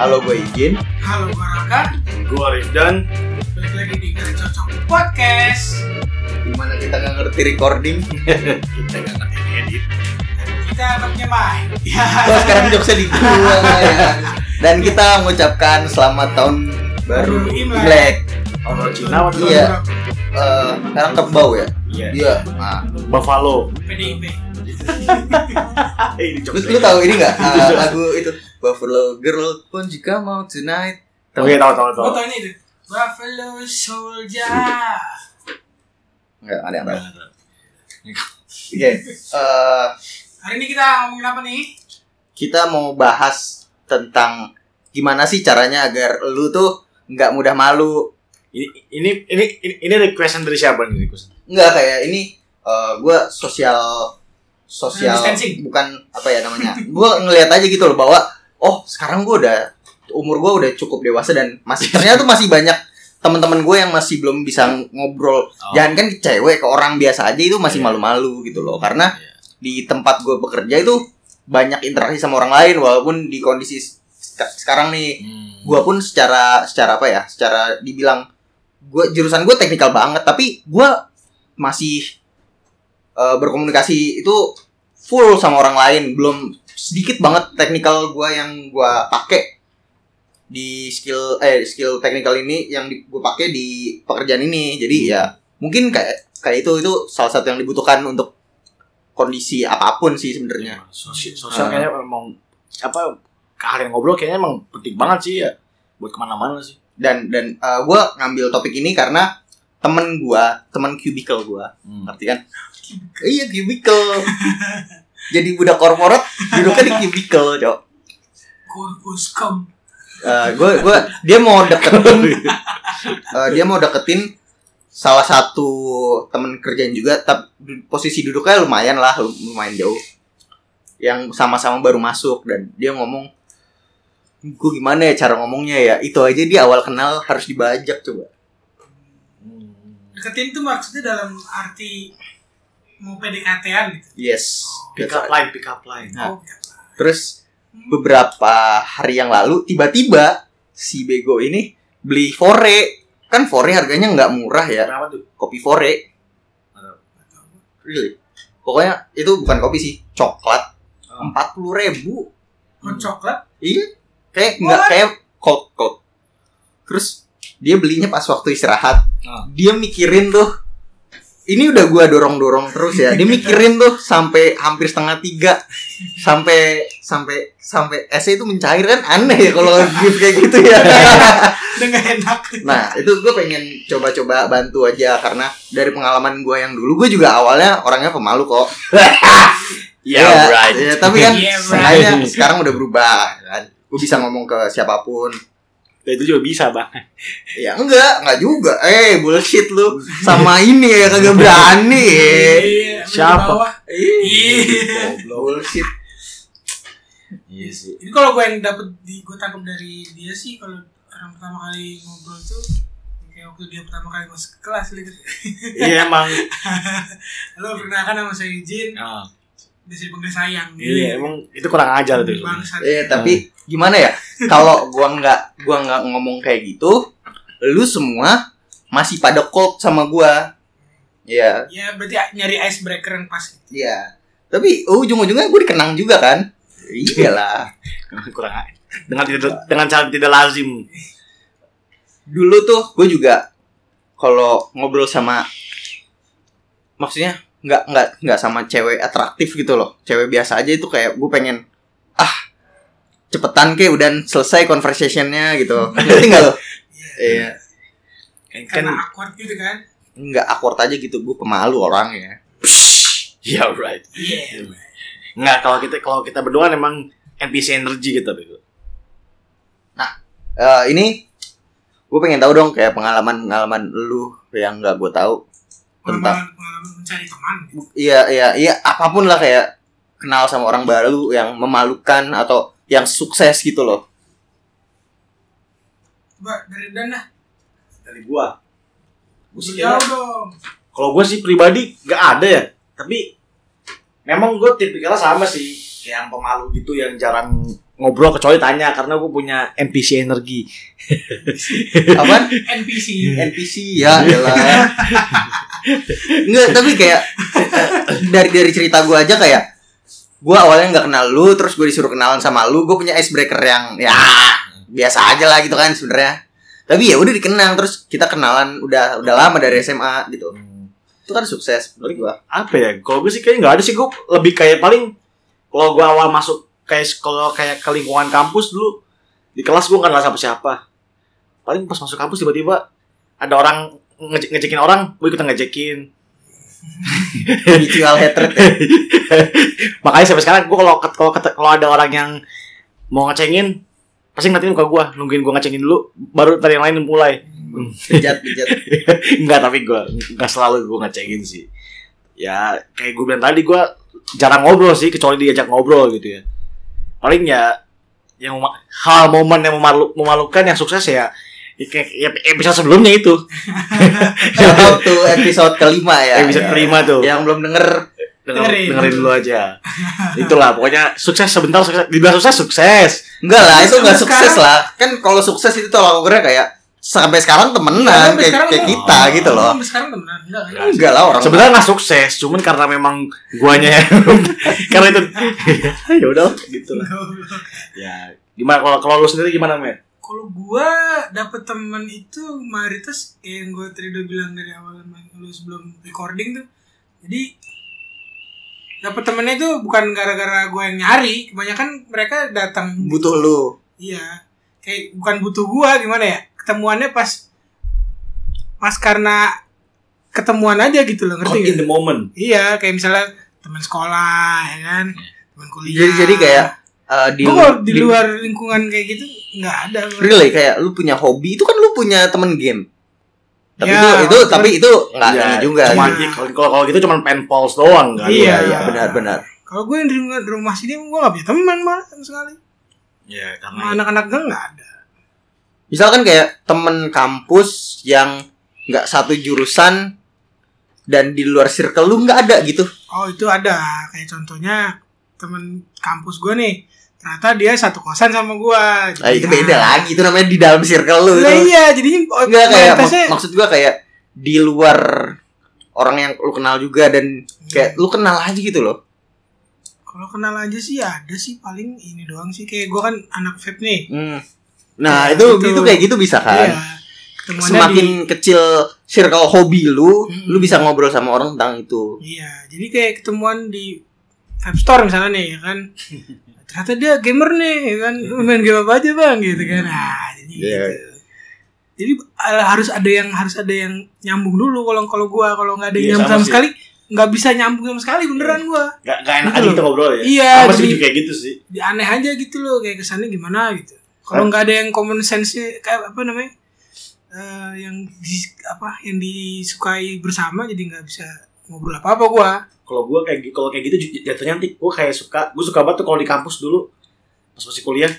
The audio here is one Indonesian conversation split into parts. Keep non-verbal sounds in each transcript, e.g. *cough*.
Halo gue Ijin. Halo gue Raka, Gue Rifdan. balik lagi di Gak Cocok Podcast Gimana kita nggak ngerti recording? *laughs* Kita nggak ngerti edit. Kita anaknya main Oh sekarang jokesnya di gua ya. Dan kita mengucapkan selamat tahun baru Baru Imlek. Imlek. Orang Cina atau Iya. Eh, sekarang kerbau ya? Iya. Iya. Nah, Buffalo. PDIP ini lu, lu tahu ini nggak eh, *laughs* lagu itu Buffalo Girl pun jika mau tonight. Tahu ya, tahu tahu tahu. Gue tau ini tuh Buffalo Soldier Enggak ada yang tahu. Oke. eh, Hari ini kita ngomongin apa nih? kita mau bahas tentang gimana sih caranya agar lu tuh nggak mudah malu Ini ini ini ini, ini requestan dari siapa nih requestan? nggak kayak ini eh gue sosial sosial Distancing. bukan apa ya namanya gue ngelihat aja gitu loh bahwa oh sekarang gue udah umur gue udah cukup dewasa dan masih ternyata tuh masih banyak teman-teman gue yang masih belum bisa ngobrol Oh. jangan kan ke cewek ke orang biasa aja itu masih Iya. malu-malu gitu loh karena Iya. di tempat gue bekerja itu banyak interaksi sama orang lain walaupun di kondisi sek- sekarang nih Hmm. gue pun secara secara apa ya secara dibilang gue jurusan gue teknikal banget tapi gue masih eh, berkomunikasi itu full sama orang lain belum sedikit banget teknikal gue yang gue pakai di skill eh skill teknikal ini yang gue pakai di pekerjaan ini jadi ya mungkin kayak kayak itu itu salah satu yang dibutuhkan untuk kondisi apa pun sih sebenarnya Sosial, sosial Ah. kayaknya emang apa kalian ngobrol kayaknya emang penting banget sih ya buat ke mana-mana sih. dan dan gue ngambil topik ini karena temen gue temen cubicle gue Hmm. ngerti kan? Iya cubicle. *laughs* Jadi budak korporat duduknya di cubicle cok. Corpus Com gue gue dia mau deketin *laughs* eh, dia mau deketin salah satu temen kerjaan juga tapi posisi duduknya lumayan lah lumayan jauh. Yang sama-sama baru masuk dan dia ngomong gue gimana ya cara ngomongnya ya? Itu aja dia awal kenal harus dibajak coba. Deketin tuh maksudnya dalam arti Mau PDKT-an gitu yes Pick up line, pick up line. Nah. Oh. Terus beberapa hari yang lalu tiba-tiba si bego ini beli fore. Kan fore harganya nggak murah ya. Kenapa tuh? Kopi fore. Really? Pokoknya itu bukan kopi sih, coklat. Oh. Empat puluh ribu. Hot coklat Iya. Kayak nggak kayak cold cold. Terus dia belinya pas waktu istirahat. Ah. Dia mikirin tuh. Ini udah gua dorong-dorong terus ya. Dia mikirin tuh sampai hampir setengah tiga, sampai sampai sampai es itu mencair kan aneh ya kalau gift kayak gitu ya. Gak enak Nah itu gue pengen coba-coba bantu aja karena dari pengalaman gue yang dulu gue juga awalnya orangnya pemalu kok. *laughs* Yeah, Iya, right. iya, tapi kan Yeah, right. sekarang udah berubah kan. Gue bisa ngomong ke siapa pun. Ya, itu juga bisa bang. Ya enggak, enggak juga. Eh, bullshit lu. Sama ini ya kagak berani. Iya, di Siapa? Iya Bullshit. Iya sih. Ini kalau gue yang dapet di gue tangkap dari dia sih kalau orang pertama kali ngobrol tuh kayak waktu dia pertama kali masuk ke kelas gitu. Iya emang. *laughs* Halo perkenalkan nama saya Jin, Ah, bisa dipanggil sayang. iya emang itu kurang ajar tuh. Bangsat. Eh, tapi gimana ya? Kalau gua nggak gua nggak ngomong kayak gitu, lu semua masih pada cold sama gua. Iya, Ya berarti nyari icebreaker yang pas. iya. Tapi ujung-ujungnya gue dikenang juga kan? Iyalah. *laughs* kurang ajar. Dengan tidak dengan cara tidak lazim. Dulu tuh gue juga kalau ngobrol sama maksudnya nggak nggak nggak sama cewek atraktif gitu loh. Cewek biasa aja itu kayak gue pengen ah cepetan ke udah selesai conversationnya gitu. *laughs* Ngerti nggak lo? Iya. Kan, Karena awkward gitu kan. nggak awkward aja gitu gue pemalu orangnya Iya *laughs* right. Iya. Nggak kalau kita kalau kita berdua emang NPC energi gitu bego. Eh, ini gue pengen tahu dong kayak pengalaman pengalaman lu yang nggak gue tahu tentang Pengalaman, mencari teman. iya iya iya apa pun lah kayak kenal sama orang baru yang memalukan atau yang sukses gitu loh Coba dari Dan lah. Dari gua. Beliau dong. Kalau gue sih pribadi nggak ada ya. Tapi memang gue tipikalnya sama sih. Kayak yang pemalu gitu yang jarang ngobrol kecuali tanya karena gue punya NPC energi. *laughs* Apaan? NPC NPC ya elah. Enggak, tapi kayak dari dari cerita gue aja kayak gue awalnya nggak kenal lu, terus gue disuruh kenalan sama lu, gue punya icebreaker yang ya biasa aja lah gitu kan sebenarnya. Tapi ya udah dikenang terus kita kenalan udah udah lama dari SMA gitu. Itu kan sukses menurut gue. Apa ya? Kalau gue sih kayaknya nggak ada sih gue lebih kayak paling kalau gue awal masuk kayak kalau kayak ke lingkungan kampus dulu di kelas gue nggak kenal siapa siapa. Paling pas masuk kampus tiba-tiba ada orang nge ngejekin orang, gue ikutan ngejekin. *laughs* Mutual hatred. ya. *laughs* Makanya sampai sekarang gue kalau kalau kalau ada orang yang mau ngecengin pasti ngeliatin muka gue nungguin gue ngecengin dulu baru tadi yang lain mulai Bejat bejat. *laughs* Enggak tapi gue nggak selalu gue ngecengin sih ya kayak gue bilang tadi gue jarang ngobrol sih kecuali diajak ngobrol gitu ya paling ya yang hal momen yang memalu, memalukan yang sukses ya ya kayak ya episode sebelumnya itu *laughs* to episode kelima ya. episode Ya. kelima tuh Yang belum denger Denger- Dengerin. dengerin dulu aja *laughs* itulah pokoknya sukses sebentar sukses dibilang sukses sukses Enggak lah, itu enggak sukses lah. Kan kalau sukses itu tolak ukurnya kayak sampai sekarang temenan Iya, sampai kayak, sekarang kayak kita gitu loh. Sampai sekarang temenan enggak? Enggak lah orang. sebenarnya nggak sukses cuman karena memang guanya *laughs* karena itu *laughs* ya udah gitu lah ya gimana kalau kalau lu sendiri gimana men Kalau gua dapet temen itu mayoritas kayak yang gua tadi udah bilang dari awal lu sebelum recording tuh. Jadi dapet temennya itu bukan gara-gara gua yang nyari, kebanyakan mereka datang butuh lu. Iya. Kayak bukan butuh gua gimana ya? Ketemuannya pas pas karena ketemuan aja gitu loh, ngerti Caught in nggak? the moment Iya, kayak misalnya teman sekolah, ya kan? Teman kuliah. Jadi jadi kayak eh, di, Gua di luar lingkungan kayak gitu nggak ada. really kayak lu punya hobi itu kan lu punya temen game. Tapi Ya, itu itu tapi itu enggak Ya, ini juga. cuma gitu. kalau kalau kalau gitu cuma pen pals doang kan Iya, iya benar benar. Kalau gue yang di rumah, di rumah sini gue gak punya teman malah sama sekali. ya karena anak-anak gue gak ada. Misalkan kayak temen kampus yang nggak satu jurusan dan di luar circle lu nggak ada gitu. Oh itu ada. Kayak contohnya temen kampus gue nih. Ternyata dia satu kosan sama gue. Nah, itu beda lagi itu namanya di dalam circle lu Lah itu. iya jadinya oh, Enggak kayak mak- maksud gua kayak di luar orang yang lu kenal juga dan kayak lu kenal aja gitu loh. Kalau kenal aja sih ada sih paling ini doang sih. Kayak gue kan anak vape nih. Hmm. Nah, Ya, itu gitu. itu kayak gitu bisa kan. Iya. Semakin di- kecil circle hobi lu, Mm-mm. lu bisa ngobrol sama orang tentang itu. Iya, jadi kayak ketemuan di vape store misalnya nih, ya kan. *laughs* Ternyata dia gamer nih, ya kan. Main game apa aja bang, gitu kan. Nah, jadi Iya. gitu. Jadi harus ada yang harus ada yang nyambung dulu kalau kalau gua kalau nggak ada yang Iya, nyambung sama sekali nggak bisa nyambung sama sekali beneran gua. gak, gak enak Gitu aja kita ngobrol ya Iya, sama sih kayak gitu sih Di aneh aja gitu loh kayak kesannya gimana gitu. Kalau nggak ada yang common sense kayak apa namanya? eh, yang di, apa yang disukai bersama jadi nggak bisa ngobrol apa apa gua. kalau gue kayak kalau kayak gitu jatuhnya nanti gue kayak suka gue suka banget tuh kalau di kampus dulu pas masih kuliah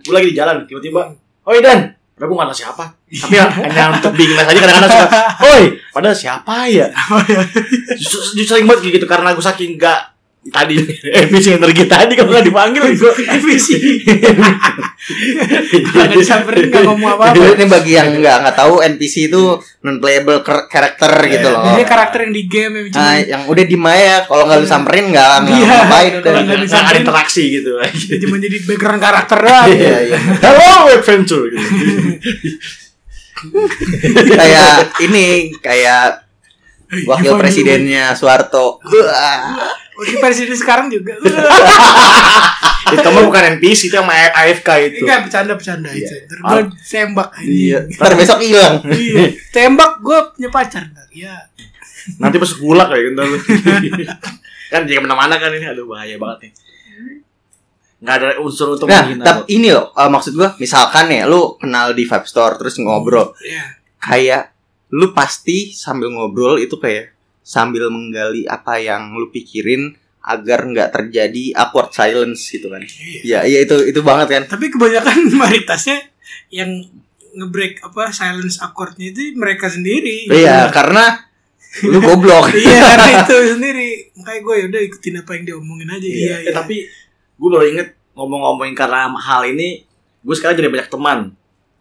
gue lagi di jalan tiba-tiba oh Dan Padahal gue gak tahu siapa Tapi ya, hanya untuk bingung aja kadang-kadang suka Oi, padahal siapa ya? *laughs* Justru justru sering banget gitu Karena gue saking gak Tadi Efisi energi tadi Kalau gak dipanggil *laughs* gue Efisi. Nggak disamperin nggak ngomong apa-apa. Ini bagi yang nggak nggak tahu NPC itu non playable character gitu loh. Dia karakter yang di game yang cuma Nah, yang udah di Maya kalau nggak lu samperin nggak nggak Iya. ngapain udah. Kalau nggak Gak ada disamperin. interaksi gitu dia cuma jadi background karakter doang. Iya, iya. Hello adventure gitu. kayak ini kayak wakil presidennya Soeharto. Wah. Wakil presiden sekarang juga. *laughs* Itu mah bukan NPC Itu yang AFK itu Enggak bercanda-bercanda itu. Ntar gue tembak aja. Iya. Ntar besok hilang. Iya. Tembak gue punya pacar ntar. Ya. Nanti masuk gulak kayak gitu *laughs* Kan dia ke mana-mana kan ini Aduh bahaya banget nih Gak ada unsur untuk Nah, menghina tapi ini loh, eh, maksud gua, misalkan ya, lu kenal di Vibe Store terus ngobrol, Iya. kayak lu pasti sambil ngobrol itu kayak sambil menggali apa yang lu pikirin agar nggak terjadi awkward silence gitu kan. Iya. Ya, iya itu itu banget kan. Tapi kebanyakan *laughs* mayoritasnya yang ngebreak apa silence awkwardnya itu mereka sendiri. Iya, karena lu goblok. *laughs* Iya karena itu sendiri. Makanya gue yaudah ikutin apa yang dia omongin aja. Iya, Iya, iya. eh, tapi gue baru inget ngomong-ngomongin karena hal ini, gue sekarang jadi banyak teman.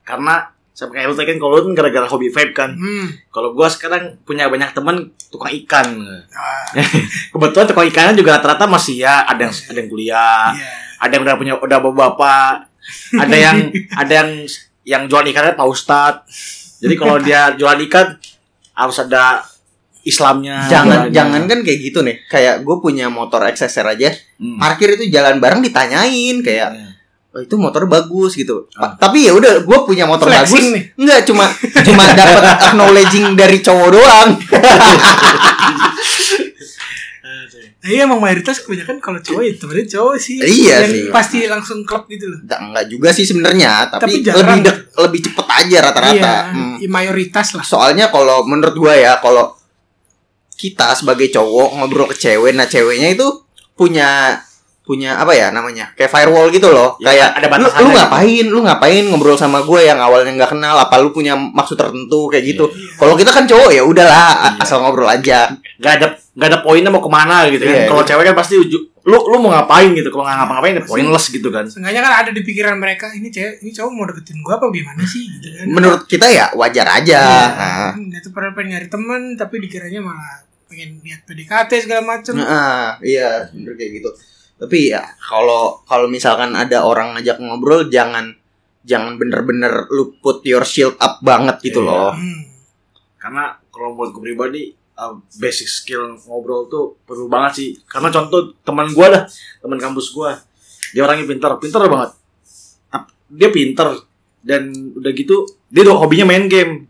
Karena saya kayak lu tadi kan kalau lu kan gara-gara hobi vape kan. Hmm. Kalau gue sekarang punya banyak teman tukang ikan. Ah, *laughs* Kebetulan tukang ikannya juga rata-rata masih ya ada yang ada yang kuliah, iya. ada yang udah punya udah bapak-bapak, ada yang *laughs* ada yang yang jual ikannya Pak Ustad. Jadi kalau *laughs* dia jualan ikan harus ada Islamnya. jangan jangan kan kayak gitu nih kayak gue punya motor XSR aja Hmm. parkir itu jalan bareng ditanyain kayak Iya. Oh, itu motor bagus gitu Ah. Tapi ya udah gue punya motor Flexing bagus nih. enggak cuma *laughs* cuma dapat acknowledging dari cowok doang Nah, *laughs* iya emang mayoritas kebanyakan kalau cowok ya temennya cowok sih. Iya Yang sih. Pasti langsung klub gitu loh. enggak, enggak juga sih sebenarnya tapi, Tapi jarang. lebih dek, lebih cepet aja rata-rata Iya, Hmm. ya mayoritas lah. soalnya kalau menurut gua ya kalau kita sebagai cowok ngobrol ke cewek nah ceweknya itu punya punya apa ya namanya kayak firewall gitu loh Ya, kayak ada lu, batasannya lu gitu. ngapain lu ngapain ngobrol sama gue yang awalnya nggak kenal apa lu punya maksud tertentu kayak gitu Iya. kalau kita kan cowok ya udahlah Iya. asal ngobrol aja Gak ada gak ada poinnya mau ke mana gitu kan. Iya, kalau iya. cewek kan pasti uju, lu lu mau ngapain gitu. Kalau nggak ngapa-ngapain ya pointless gitu kan. Seenggaknya kan ada di pikiran mereka ini cewek ini cowok mau deketin gua apa gimana sih gitu kan. menurut kita ya wajar aja nah, Hmm, Itu padahal pengen nyari temen tapi dikiranya malah pengen lihat PDKT segala macem. Nah, iya bener kayak gitu tapi ya kalau kalau misalkan ada orang ngajak ngobrol jangan jangan bener-bener lu put your shield up banget gitu Iya. loh Hmm. Karena kalau buat gue pribadi uh, basic skill ngobrol tuh perlu banget sih. Karena contoh teman gue dah, teman kampus gue, dia orangnya pintar, pintar banget. Dia pintar dan udah gitu dia udah hobinya main game.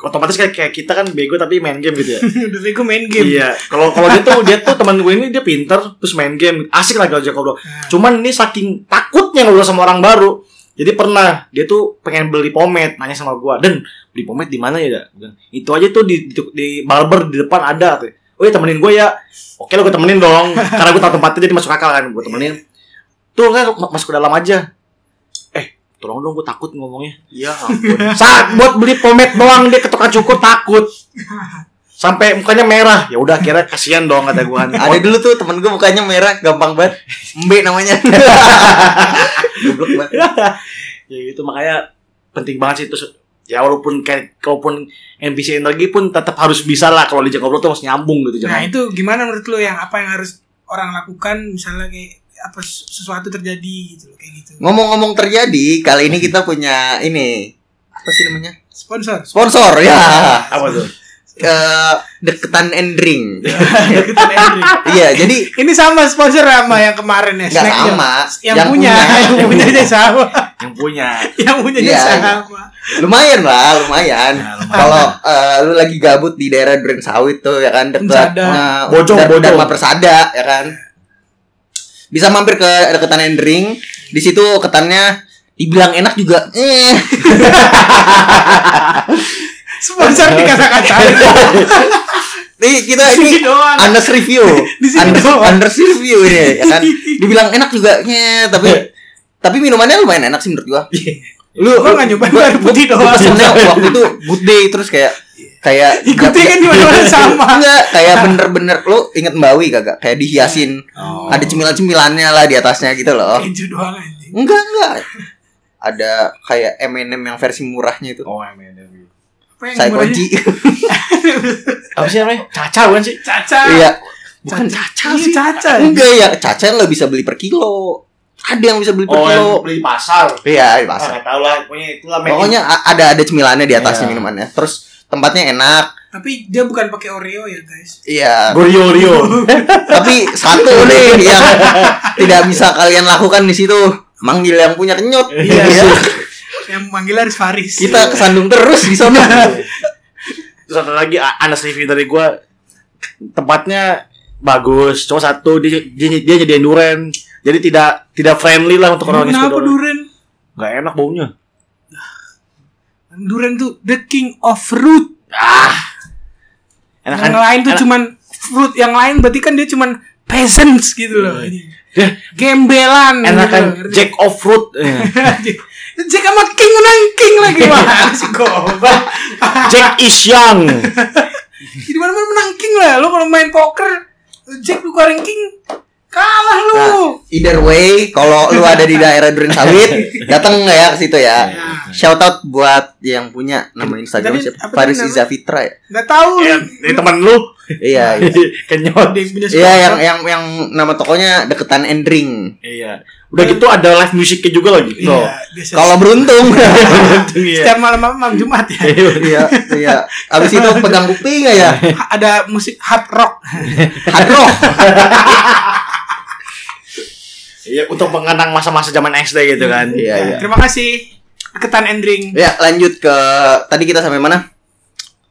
Otomatis kayak, kayak kita kan bego tapi main game gitu ya. *laughs* Udah bego main game. Iya, kalau kalau dia tuh dia tuh teman gue ini dia pintar terus main game, asik lah kalau ngobrol. Nah, Cuman ini saking takutnya ngobrol sama orang baru. Jadi pernah dia tuh pengen beli pomade, nanya sama gua, "Dan, beli pomade di mana ya?" Dak?" Gua bilang, Itu aja tuh di, di, di barber di depan ada tuh. Oh iya temenin gue ya. Oke lo gue temenin dong. *laughs* Karena gue tahu tempatnya jadi masuk akal kan. Gue temenin. Tuh kan ma- masuk ke dalam aja. Tolong dong gue takut ngomongnya. Iya *laughs* ampun. Saat buat beli pomade doang dia ke tukang cukur takut. Sampai mukanya merah. Ya udah kira kasihan dong kata gue *laughs* ada dulu tuh temen gue mukanya merah gampang banget mbe namanya *laughs* goblok banget ya gitu makanya penting banget sih itu ya walaupun kayak walaupun NPC energi pun tetap harus bisa lah kalau diajak ngobrol tuh harus nyambung gitu Nah jangan itu gimana menurut lo yang apa yang harus orang lakukan misalnya kayak apa sesuatu terjadi gitu loh kayak gitu. ngomong-ngomong terjadi kali ini kita punya ini apa sih namanya Sponsor. sponsor ya *laughs* apa tuh Eh, deketan and drink *laughs* Deketan iya jadi Ini sama sponsor sama yang kemarin ya. nggak snack *laughs* sama Yang, punya, yang punya aja sama. yang punya yang punya Iya, sama. lumayan lah lumayan Nah, lumayan. kalau eh, lu lagi gabut di daerah Duren Sawit tuh ya kan dekat Persada. eh, Bojong, Bojong. Dharma Persada ya kan bisa mampir ke deketan and drink di situ ketannya dibilang enak juga. Eh. *laughs* Sponsor dikata-katain. *laughs* nih kita Di ini doang. Honest review. Di doang. honest review ini ya kan? *laughs* Dibilang enak juga nye, tapi tapi minumannya lumayan enak sih menurut gua lu Gua nggak nyobain air putih gua doang. pesennya *laughs* waktu itu good day terus kayak kayak *laughs* Ikutin kan gimana sama. enggak kayak *laughs* bener-bener lu inget Mbawi kagak kayak dihiasin Oh. ada cemilan-cemilannya lah di atasnya gitu loh Keju doang anjing. enggak enggak ada kayak M&M yang versi murahnya itu oh yang saya murahnya? kunci apa sih namanya caca bukan sih Caca. iya bukan caca sih Caca. enggak ya caca lo bisa beli per kilo ada yang bisa beli per oh kilo beli di pasar. Iya di ah, pasar nggak tahu lah pokoknya itulah pokoknya ada ada cemilannya di atasnya Iya. minumannya. Terus tempatnya enak. Tapi dia bukan pakai Oreo ya, guys. iya. Gorio Rio *laughs* tapi satu nih *laughs* yang tidak bisa kalian lakukan di situ. Manggil yang punya kenyot *laughs* Iya. Iya. Yang manggil Haris Faris. kita kesandung terus di sana. Terus satu lagi anas review dari gua. Tempatnya bagus cuma satu dia dia, dia nyediain duren jadi tidak tidak friendly lah untuk orang yang Kenapa suka Duren? nggak enak baunya Duren tuh the king of fruit. ah enak yang lain tuh cuman fruit, yang lain berarti kan dia cuman peasants gitu loh. Ya, Gembelan. enakan gitu. jack of fruit Eh, *laughs* Jack sama King menang King lagi goblok. *laughs* Jack is young Di mana mana menang King lah. Lo kalau main poker Jack tukarin King Kalah lu. Nah, either way, kalau lu ada di daerah Duren Sawit, *laughs* datang nggak ya ke situ ya. Ya. Shout out buat yang punya nama Instagram siapa? apa Faris? Iza Fitra ya. Nggak tahu. Ya, ini teman lu. Iya, *laughs* iya. Kenyot. Iya yang yang yang nama tokonya deketan Endring. Iya. Udah gitu ada live musiknya juga lagi. Iya, Tuh. biasa. Kalau *laughs* beruntung. Iya. setiap malam malam Jumat ya. Iya, iya. Abis itu pegang bukti nggak ya? Ada musik hard rock. Hard rock. Iya, untuk mengenang masa-masa zaman SD gitu kan. Iya, iya. Terima kasih. Ketan Endring. Ya, lanjut ke tadi kita sampai mana?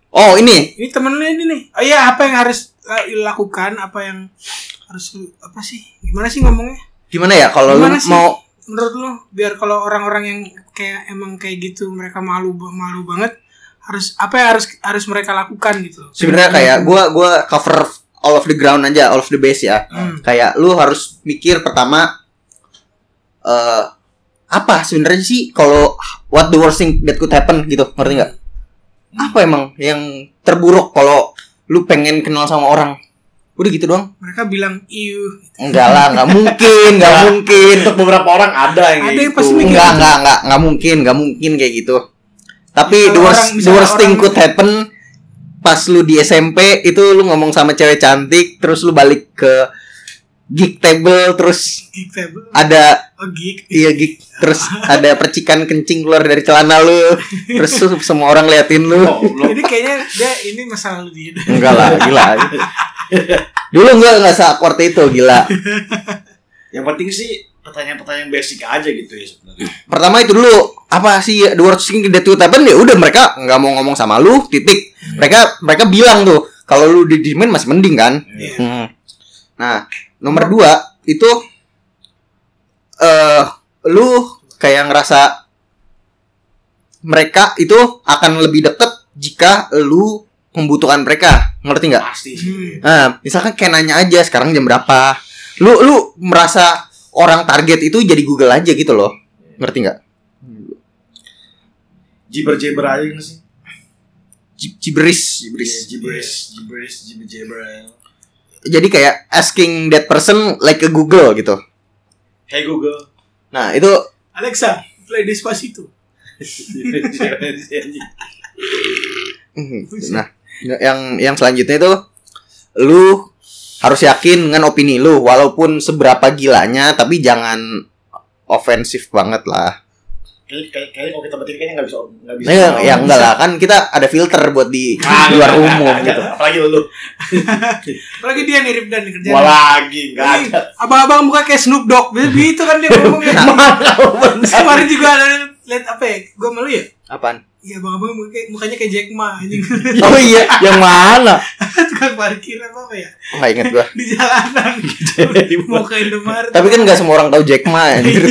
Oh, ini. Ini temen lu ini nih. Oh iya, apa yang harus uh, lakukan? Apa yang harus apa sih? Gimana sih ngomongnya? Gimana ya kalau lu sih? mau Menurut lu biar kalau orang-orang yang kayak emang kayak gitu mereka malu malu banget harus apa yang harus harus mereka lakukan gitu sebenarnya kayak gua gua cover all of the ground aja, all of the base ya. Hmm. Kayak lu harus mikir pertama eh apa sebenarnya sih kalau what the worst thing that could happen gitu, ngerti nggak? Apa emang yang terburuk kalau lu pengen kenal sama orang? Udah gitu doang. Mereka bilang iu. Enggak lah, nggak *laughs* mungkin, nggak Ya. mungkin. Untuk beberapa orang ada yang Ada yang gitu. pasti mikir. Enggak, enggak, enggak, enggak mungkin, enggak mungkin kayak gitu. Tapi the worst, the worst thing could happen pas lu di SMP itu lu ngomong sama cewek cantik, terus lu balik ke gig table, terus Geek table. ada Oh geek. iya gig, terus *laughs* ada percikan kencing keluar dari celana lu, terus tuh semua orang liatin lu. Oh. Jadi kayaknya dia ini masa lalu dia. Enggak lah, gila. *laughs* Dulu enggak enggak se-awkward itu, gila. Yang penting sih pertanyaan-pertanyaan basic aja gitu ya sebenarnya. pertama itu dulu apa sih the worst thing that could happen ya udah mereka nggak mau ngomong sama lu titik mereka mereka bilang tuh kalau lu didiemin masih mending kan Iya. Hmm. nah nomor dua itu eh lu kayak ngerasa mereka itu akan lebih deket jika lu membutuhkan mereka ngerti nggak Pasti. Nah, misalkan kayak nanya aja sekarang jam berapa. Lu lu merasa orang target itu jadi Google aja gitu loh. Ngerti nggak? Jiber-jiber aja nggak sih? Ji- Gibberish, Iya, gibberish. Jiberis, jiberis, jiber-jiber. Jadi kayak asking that person like a Google gitu. Hey Google. Nah, itu Alexa, play Despacito. nah, yang yang selanjutnya itu lu harus yakin dengan opini lu walaupun seberapa gilanya tapi jangan ofensif banget lah. Kayak kayak kayak kalau kita bertiga kayaknya nggak bisa nggak bisa. Ya, ya enggak lah kan kita ada filter buat di *laughs* Ah, luar nggak, umum nggak, gitu. nggak. Apalagi lu. Apalagi dia nih Rifdan nih kerjaan. Gua lagi nggak Ini ada. abang-abang muka kayak Snoop Dogg. Begitu kan dia ngomongnya. *laughs* Kemarin juga ada lihat apa ya? Gua malu ya? Apaan? Iya, muka kayak- mukanya kayak Jack Ma anjing. *laughs* Oh iya, yang mana? *laughs* Tukang parkir apa apa ya? Oh, inget gua. *laughs* Di jalanan. Mau ke Indomaret. Tapi kan nggak semua orang tahu Jack Ma anjir.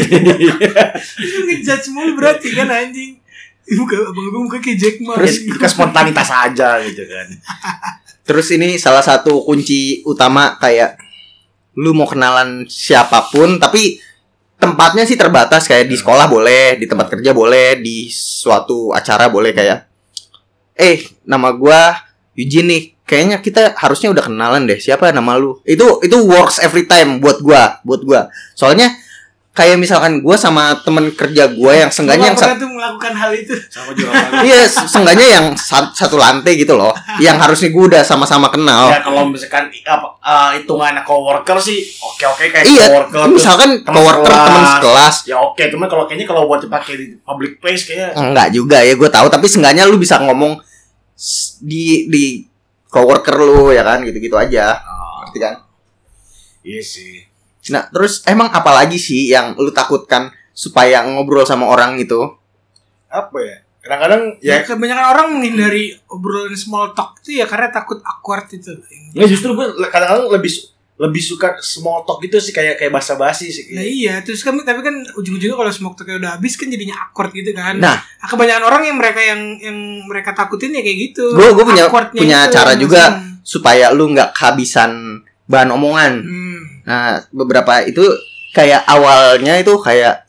Itu ngejudge mulu berarti kan anjing. Muka abang-abang muka kayak Jack Ma. Terus ke spontanitas aja gitu kan. Terus ini salah satu kunci utama kayak lu mau kenalan siapa pun tapi tempatnya sih terbatas kayak di sekolah boleh, di tempat kerja boleh, di suatu acara boleh kayak eh nama gua Eugene nih. Kayaknya kita harusnya udah kenalan deh. Siapa nama lu? Itu itu works every time buat gua, buat gua. Soalnya kayak misalkan gua sama temen kerja gua yang seenggaknya yang tuh melakukan hal itu. Sama Iya, se- seenggaknya yang sa- satu lantai gitu loh. Yang harusnya gue udah sama-sama kenal. Ya kalau misalkan apa eh, hitungannya coworker sih oke-oke kayak iya, coworker. misalkan teman coworker sekelas. teman sekelas. Ya oke, cuma kalau kayaknya kalau buat dipakai di public place kayaknya Enggak juga ya, gue tahu. Tapi seenggaknya lu bisa ngomong di di coworker lu ya kan, gitu-gitu aja. Ah, Ngerti kan? iya sih. Nah, terus emang apa lagi sih yang lu takutkan supaya ngobrol sama orang itu? Apa ya? Kadang-kadang Ya, ya kebanyakan orang menghindari obrolan small talk itu ya karena takut awkward itu. nggak justru gue kadang-kadang lebih lebih suka small talk gitu sih kayak kayak basa-basi sih. Nah iya, terus kan tapi kan ujung-ujungnya kalau small talknya udah habis kan jadinya awkward gitu kan. Nah. kebanyakan orang yang mereka yang yang mereka takutin ya kayak gitu. Gue gue punya punya itu cara yang juga masing- supaya lu nggak kehabisan bahan omongan. Hmm. Nah, beberapa itu kayak awalnya itu kayak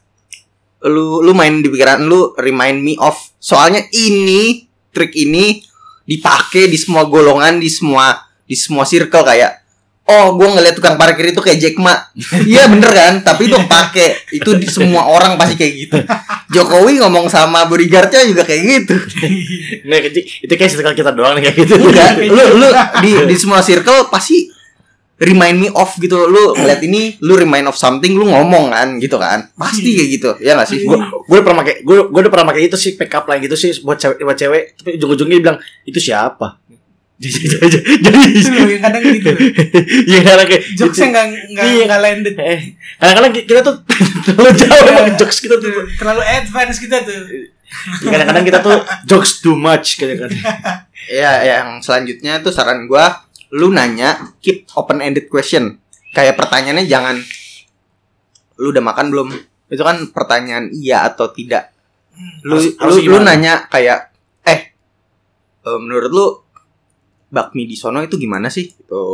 lu lu main di pikiran lu remind me of. Soalnya ini trik ini dipakai di semua golongan di semua di semua circle kayak oh gue ngeliat tukang parkir itu kayak Jack Ma. *laughs* Iya bener kan? Tapi itu pakai. Itu di semua orang pasti kayak gitu. Jokowi ngomong sama bodyguardnya juga kayak gitu. *laughs* Nah, itu, itu kayak circle kita doang nih kayak gitu. enggak *laughs* lu lu di di semua circle pasti remind me of gitu lu ngeliat ini lu remind of something lu ngomong kan gitu kan. Pasti kayak gitu ya gak sih? Gue gue udah pernah pakai gue gue udah pernah pakai itu sih pick up line gitu sih buat cewek buat cewek. Tapi ujung-ujungnya dia bilang itu siapa? *laughs* Jadi kadang gitu *laughs* iya karena kayak jokesnya nggak nggak Iya. nggak landed. Eh kadang-kadang kita tuh *laughs* terlalu jauh Iya. emang jokes kita tuh. Terlalu advance kita tuh. Kadang-kadang kita tuh jokes too much kadang-kadang. Ya yang selanjutnya tuh saran gua lu nanya keep open ended question. Kayak pertanyaannya jangan. Lu udah makan belum? Itu kan pertanyaan iya atau tidak. Hmm. lu Harus- lu, harus lu nanya kayak eh eh, menurut lu bakmi di sono itu gimana sih? Gitu.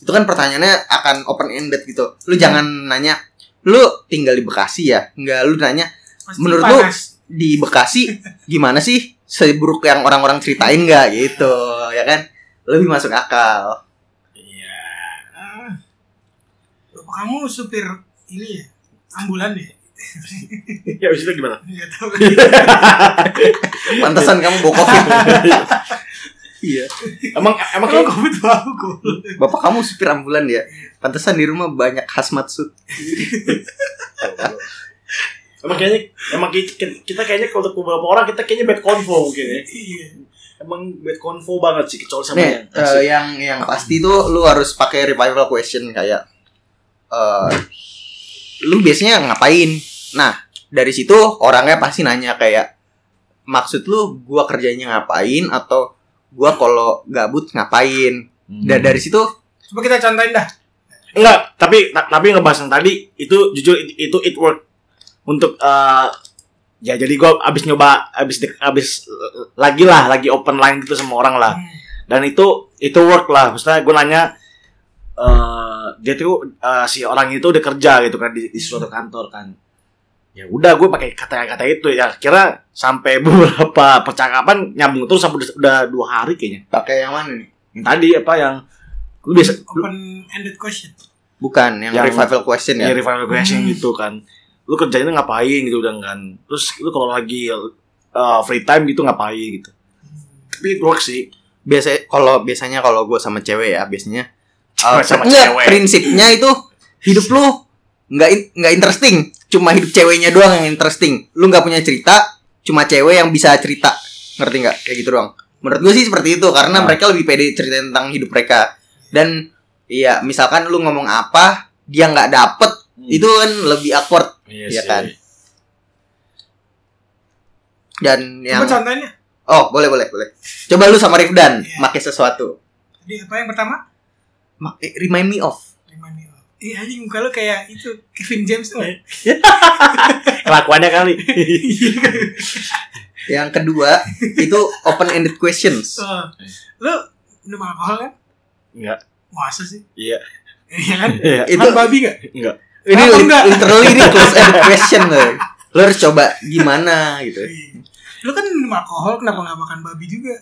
Itu kan pertanyaannya akan open ended gitu. Lu jangan nanya lu tinggal di Bekasi ya? Enggak lu nanya Pasti Menurut lu- panas. di Bekasi gimana sih? Seburuk yang orang-orang ceritain nggak? Gitu ya kan lebih masuk akal. Iya. Ah. Bapak kamu supir ini ya? Ambulan ya? Ya abis itu gimana? Nggak tahu. Pantesan kamu bawa covid. *laughs* Iya. Emang emang kayak covid bau kok bapak kamu supir ambulan ya? Pantesan di rumah banyak hazmat suit. Emang kayaknya emang kita, kita kayaknya kalau beberapa orang kita kayaknya bad convo mungkin ya. Iya emang bad convo banget sih kecuali sama nih yang eh, yang yang pasti tuh lu harus pakai revival question kayak eh lu biasanya ngapain? Nah dari situ orangnya pasti nanya kayak maksud lu gua kerjanya ngapain? Atau gua kalau gabut ngapain? Dan dari situ coba kita contohin dah. Enggak, tapi ta- tapi ngebahas yang tadi itu jujur it- itu it work. Untuk eh ya jadi gua abis nyoba abis dek- abis lagi lah lagi open line gitu sama orang lah. Hmm. dan itu itu work lah. Maksudnya gue nanya eh dia tuh eh, si orang itu udah kerja gitu kan di, di suatu kantor kan. Ya udah gue pakai kata-kata itu ya. Kira sampai *laughs* beberapa percakapan nyambung terus sampai udah, udah dua hari kayaknya. Pakai yang mana nih? Yang tadi apa yang lu biasa open ended question. Bukan yang, Yang- revival question ya? ya revival question Hmm. gitu kan lu kerjanya ngapain gitu udah kan. Terus lu kalau lagi eh, free time gitu ngapain gitu. Tapi it works sih. Biasa kalau biasanya kalau gue sama cewek ya biasanya uh, Sama enggak, cewek. prinsipnya itu hidup lu nggak in- nggak interesting. Cuma hidup ceweknya doang yang interesting. Lu nggak punya cerita cuma cewek yang bisa cerita. Ngerti nggak? Kayak gitu doang. Menurut gue sih seperti itu karena Ah. mereka lebih pede cerita tentang hidup mereka. Dan iya misalkan lu ngomong apa dia nggak dapet itu kan lebih awkward iya Iya sih. kan? dan yang coba contohnya oh boleh boleh boleh coba lu sama Rifdan Iya. pakai sesuatu jadi apa yang pertama Ma- eh, remind me of Remind me of. Iya anjing muka lu kayak itu Kevin James tuh. *laughs* kelakuannya kali *laughs* Yang kedua itu open ended questions. Oh. Lu minum alkohol kan? enggak Masa sih? iya Iya kan? iya Itu Kan babi gak? enggak ini li- enggak? literally ini *laughs* close ended question loh. Lo harus coba gimana gitu. Lu kan minum alkohol kenapa gak makan babi juga?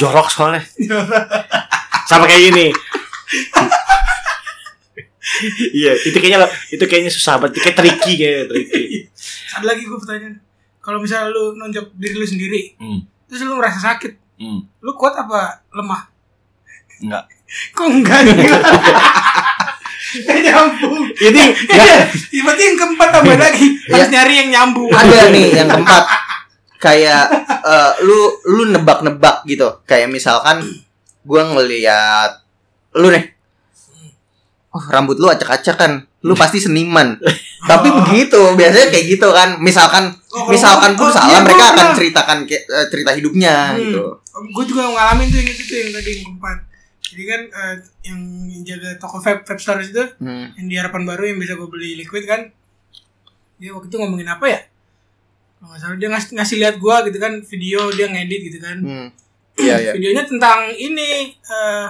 jorok soalnya *laughs* sama kayak gini *laughs* iya itu kayaknya itu kayaknya susah banget kayak tricky kayak tricky Ada lagi gue pertanyaan. Kalau misalnya lu nonjok diri lu sendiri, hmm. terus lu merasa sakit, Hmm. lu kuat apa lemah? enggak Kok enggak? Gak nyambung. ini *laughs* Iya, berarti yang keempat tambah lagi harus nyari yang nyambung. Ada *laughs* nih yang keempat kayak eh, lu lu nebak-nebak gitu. Kayak misalkan gua ngeliat lu nih. Oh, rambut lu acak-acakan. Lu pasti seniman. Tapi Oh. begitu, biasanya kayak gitu kan. Misalkan Oh, misalkan pun oh, salah iya, mereka akan ceritakan eh, cerita hidupnya Hmm. gitu. gue juga ngalamin tuh yang itu tuh yang tadi yang keempat jadi kan eh, yang jaga toko vape vape store itu Hmm. yang di harapan baru yang bisa gue beli liquid kan dia waktu itu ngomongin apa ya kalau nggak salah dia ngasih, ngasih lihat gue gitu kan video dia ngedit gitu kan Hmm. Iya, iya. videonya tentang ini eh,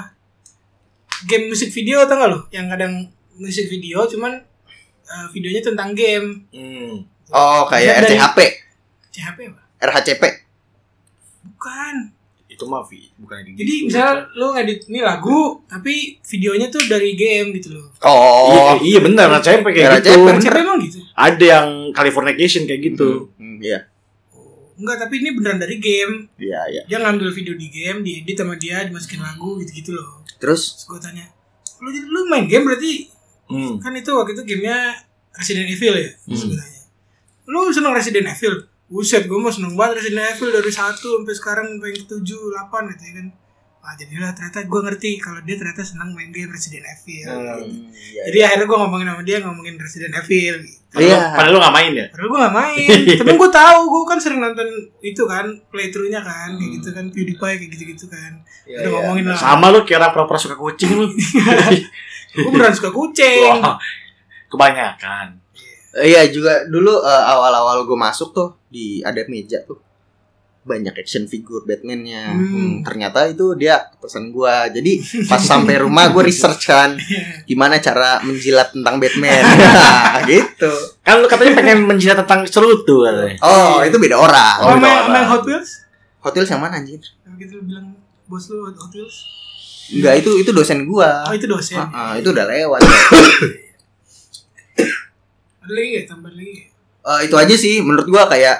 game musik video tau gak lo yang kadang musik video cuman eh, videonya tentang game hmm. Oh, kayak RCHP, CHP apa RHCP. bukan itu mah Vi, bukan kayak Jadi gitu. misalnya lu ngedit ini lagu tapi videonya tuh dari game gitu loh. Oh, iya, iya benar, RCP kayak gitu. Emang gitu? Ada yang Californication kayak gitu. Hmm, iya, Oh, enggak, tapi ini beneran dari game. iya, iya. Dia ngambil video di game, diedit sama dia, dimasukin lagu gitu-gitu loh. Terus, Terus gue tanya, lu, lu main game berarti Hmm. kan itu waktu itu gamenya Resident Evil ya? Terus Hmm. gue tanya, lu seneng Resident Evil? Buset, gue mau seneng banget Resident Evil dari 1 sampai sekarang sampai ke 7, 8 gitu ya kan. Wah jadilah ternyata gue ngerti kalau dia ternyata senang main game Resident Evil. Hmm, iya, Jadi akhirnya gue ngomongin sama dia ngomongin Resident Evil. Gitu. Padahal, Iya. padahal lu gak main ya? Padahal gue gak main, *laughs* tapi gue tahu gue kan sering nonton itu kan playthroughnya kan, kayak gitu kan PewDiePie kayak gitu-gitu kan. Iya, Udah iya. ngomongin lah. Sama lu kira pura-pura suka kucing lu. *laughs* Gue beneran suka kucing. Wah, kebanyakan. Iya juga dulu eh, awal-awal gue masuk tuh di ada meja tuh banyak action figure Batman-nya. Hmm. Hmm, ternyata itu dia pesan gue. Jadi pas sampai rumah gue research kan gimana cara menjilat tentang Batman. *laughs* Nah, gitu. Kan lu katanya pengen menjilat tentang cerutu katanya. Oh, itu beda orang. Oh, beda main, orang. main Hot Wheels? Hotel yang mana anjir? Yang gitu lu bilang bos lu Hot Hot Wheels? Enggak, itu itu dosen gua. Oh itu dosen. Ah, ah, itu udah lewat. *coughs* Ada lagi ya? Tambah lagi ya? Eh, itu aja sih menurut gua kayak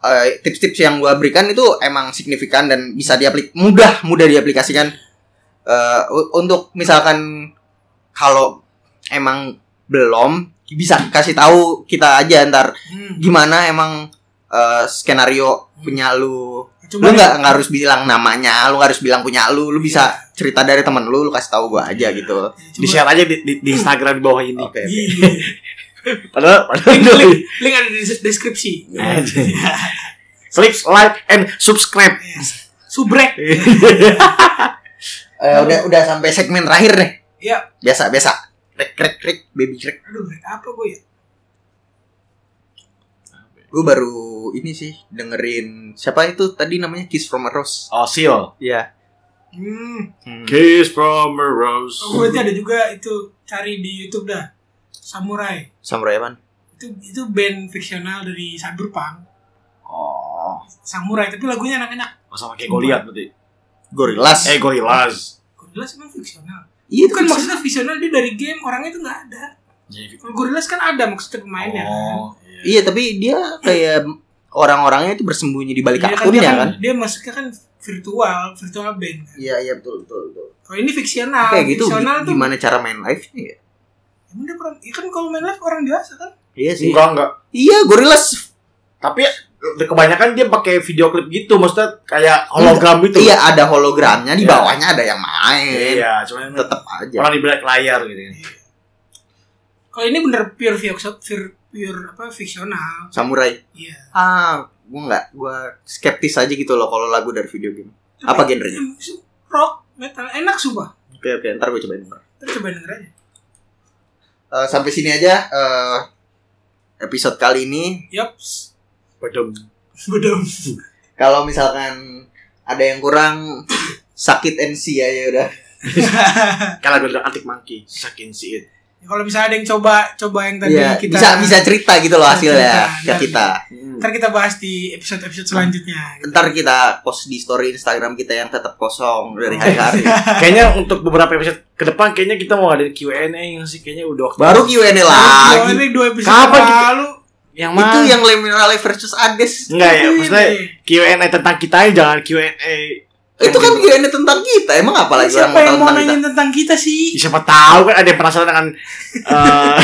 eh, tips-tips yang gua berikan itu emang signifikan dan bisa diaplik mudah mudah diaplikasikan Eh, u- untuk misalkan kalau emang belum bisa kasih tahu kita aja ntar Hmm. gimana emang eh, skenario punya lu Cuma lu nggak nggak harus bilang namanya lu nggak harus bilang punya lu lu bisa cerita dari temen lu lu kasih tahu gua aja gitu Di share aja di, di, di Instagram di bawah ini. oke oke. Iya. Padahal, padahal link, link, link ada di des- deskripsi. *laughs* Klik like and subscribe. Subrek. *laughs* Eh, udah udah sampai segmen terakhir nih Ya, biasa biasa rek rek rek baby rek aduh, rek apa gue ya? gue baru ini sih dengerin siapa itu tadi namanya Kiss from a Rose Oh, Seal. Iya. Hmm. Kiss from a rose. Oh, berarti ada juga itu cari di YouTube dah. Samurai. Samurai Man. Itu itu band fiksional dari Cyberpunk. Oh. Samurai, tapi lagunya enak-enak. Oh, sama kayak Goliath berarti. Gorillaz. Eh, Gorillaz. Gorillaz emang fiksional. iya Itu kan kan maksudnya fiksional dia dari game, orangnya itu nggak ada. Kalau Gorillaz kan ada maksudnya pemainnya kan. Oh, Iya tapi dia kayak orang-orangnya itu bersembunyi di balik Dia akunnya dia kan. Dia masuknya kan virtual, virtual band kan. Iya iya betul betul betul. Kalau ini fiksional, Kayak gitu fiksional tuh gimana cara main live nya ya? Emang dia orang, ya kan kalau main live orang biasa kan? Iya sih. Enggak, enggak. Iya Gorillaz. Tapi kebanyakan dia pakai video klip gitu, maksudnya kayak hologram gitu. Iya ada hologramnya di Iya. bawahnya ada yang main. Iya, cuman Tetap aja. orang di balik layar gitu. Kalau ini bener pure pure, pure, pure apa fiksional. Samurai. Iya. Ah, gua nggak, gua skeptis aja gitu loh kalau lagu dari video game. Apa genrenya? Rock, metal, enak sumpah. Oke oke, ntar gue cobain. Kita coba denger aja. Eh, sampai sini aja eh, episode kali ini. Yaps. Badum. *laughs* Bedom. Kalau misalkan ada yang kurang sakit NC ya ya udah. *laughs* Kalau ada antik monkey, sakin sih. Kalau misalnya ada yang coba coba yang tadi Iya, kita bisa bisa cerita gitu loh hasilnya cerita, ke kita. Ntar kita bahas di episode-episode selanjutnya. Ntar kita post di story Instagram kita yang tetap kosong dari hari ke hari. Kayaknya untuk beberapa episode ke depan kayaknya kita mau ada Q&A yang sih kayaknya udah Baru Q&A Lagi. Ini dua episode Kapan kita- lalu. yang Itu yang Leminale versus Ades. enggak ya, maksudnya. Q&A tentang kita aja jangan Q&A. Itu kan Q&A tentang kita. Emang apa lagi Siapa yang mau tahu mau tentang kita? nanya tentang kita sih? Ya, siapa tahu kan ada yang penasaran dengan eh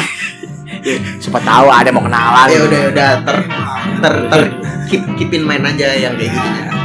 *laughs* ya, siapa tahu ada yang mau kenalan. Ya udah udah ter ter ter keep keep in mind aja yang kayak gitu ya.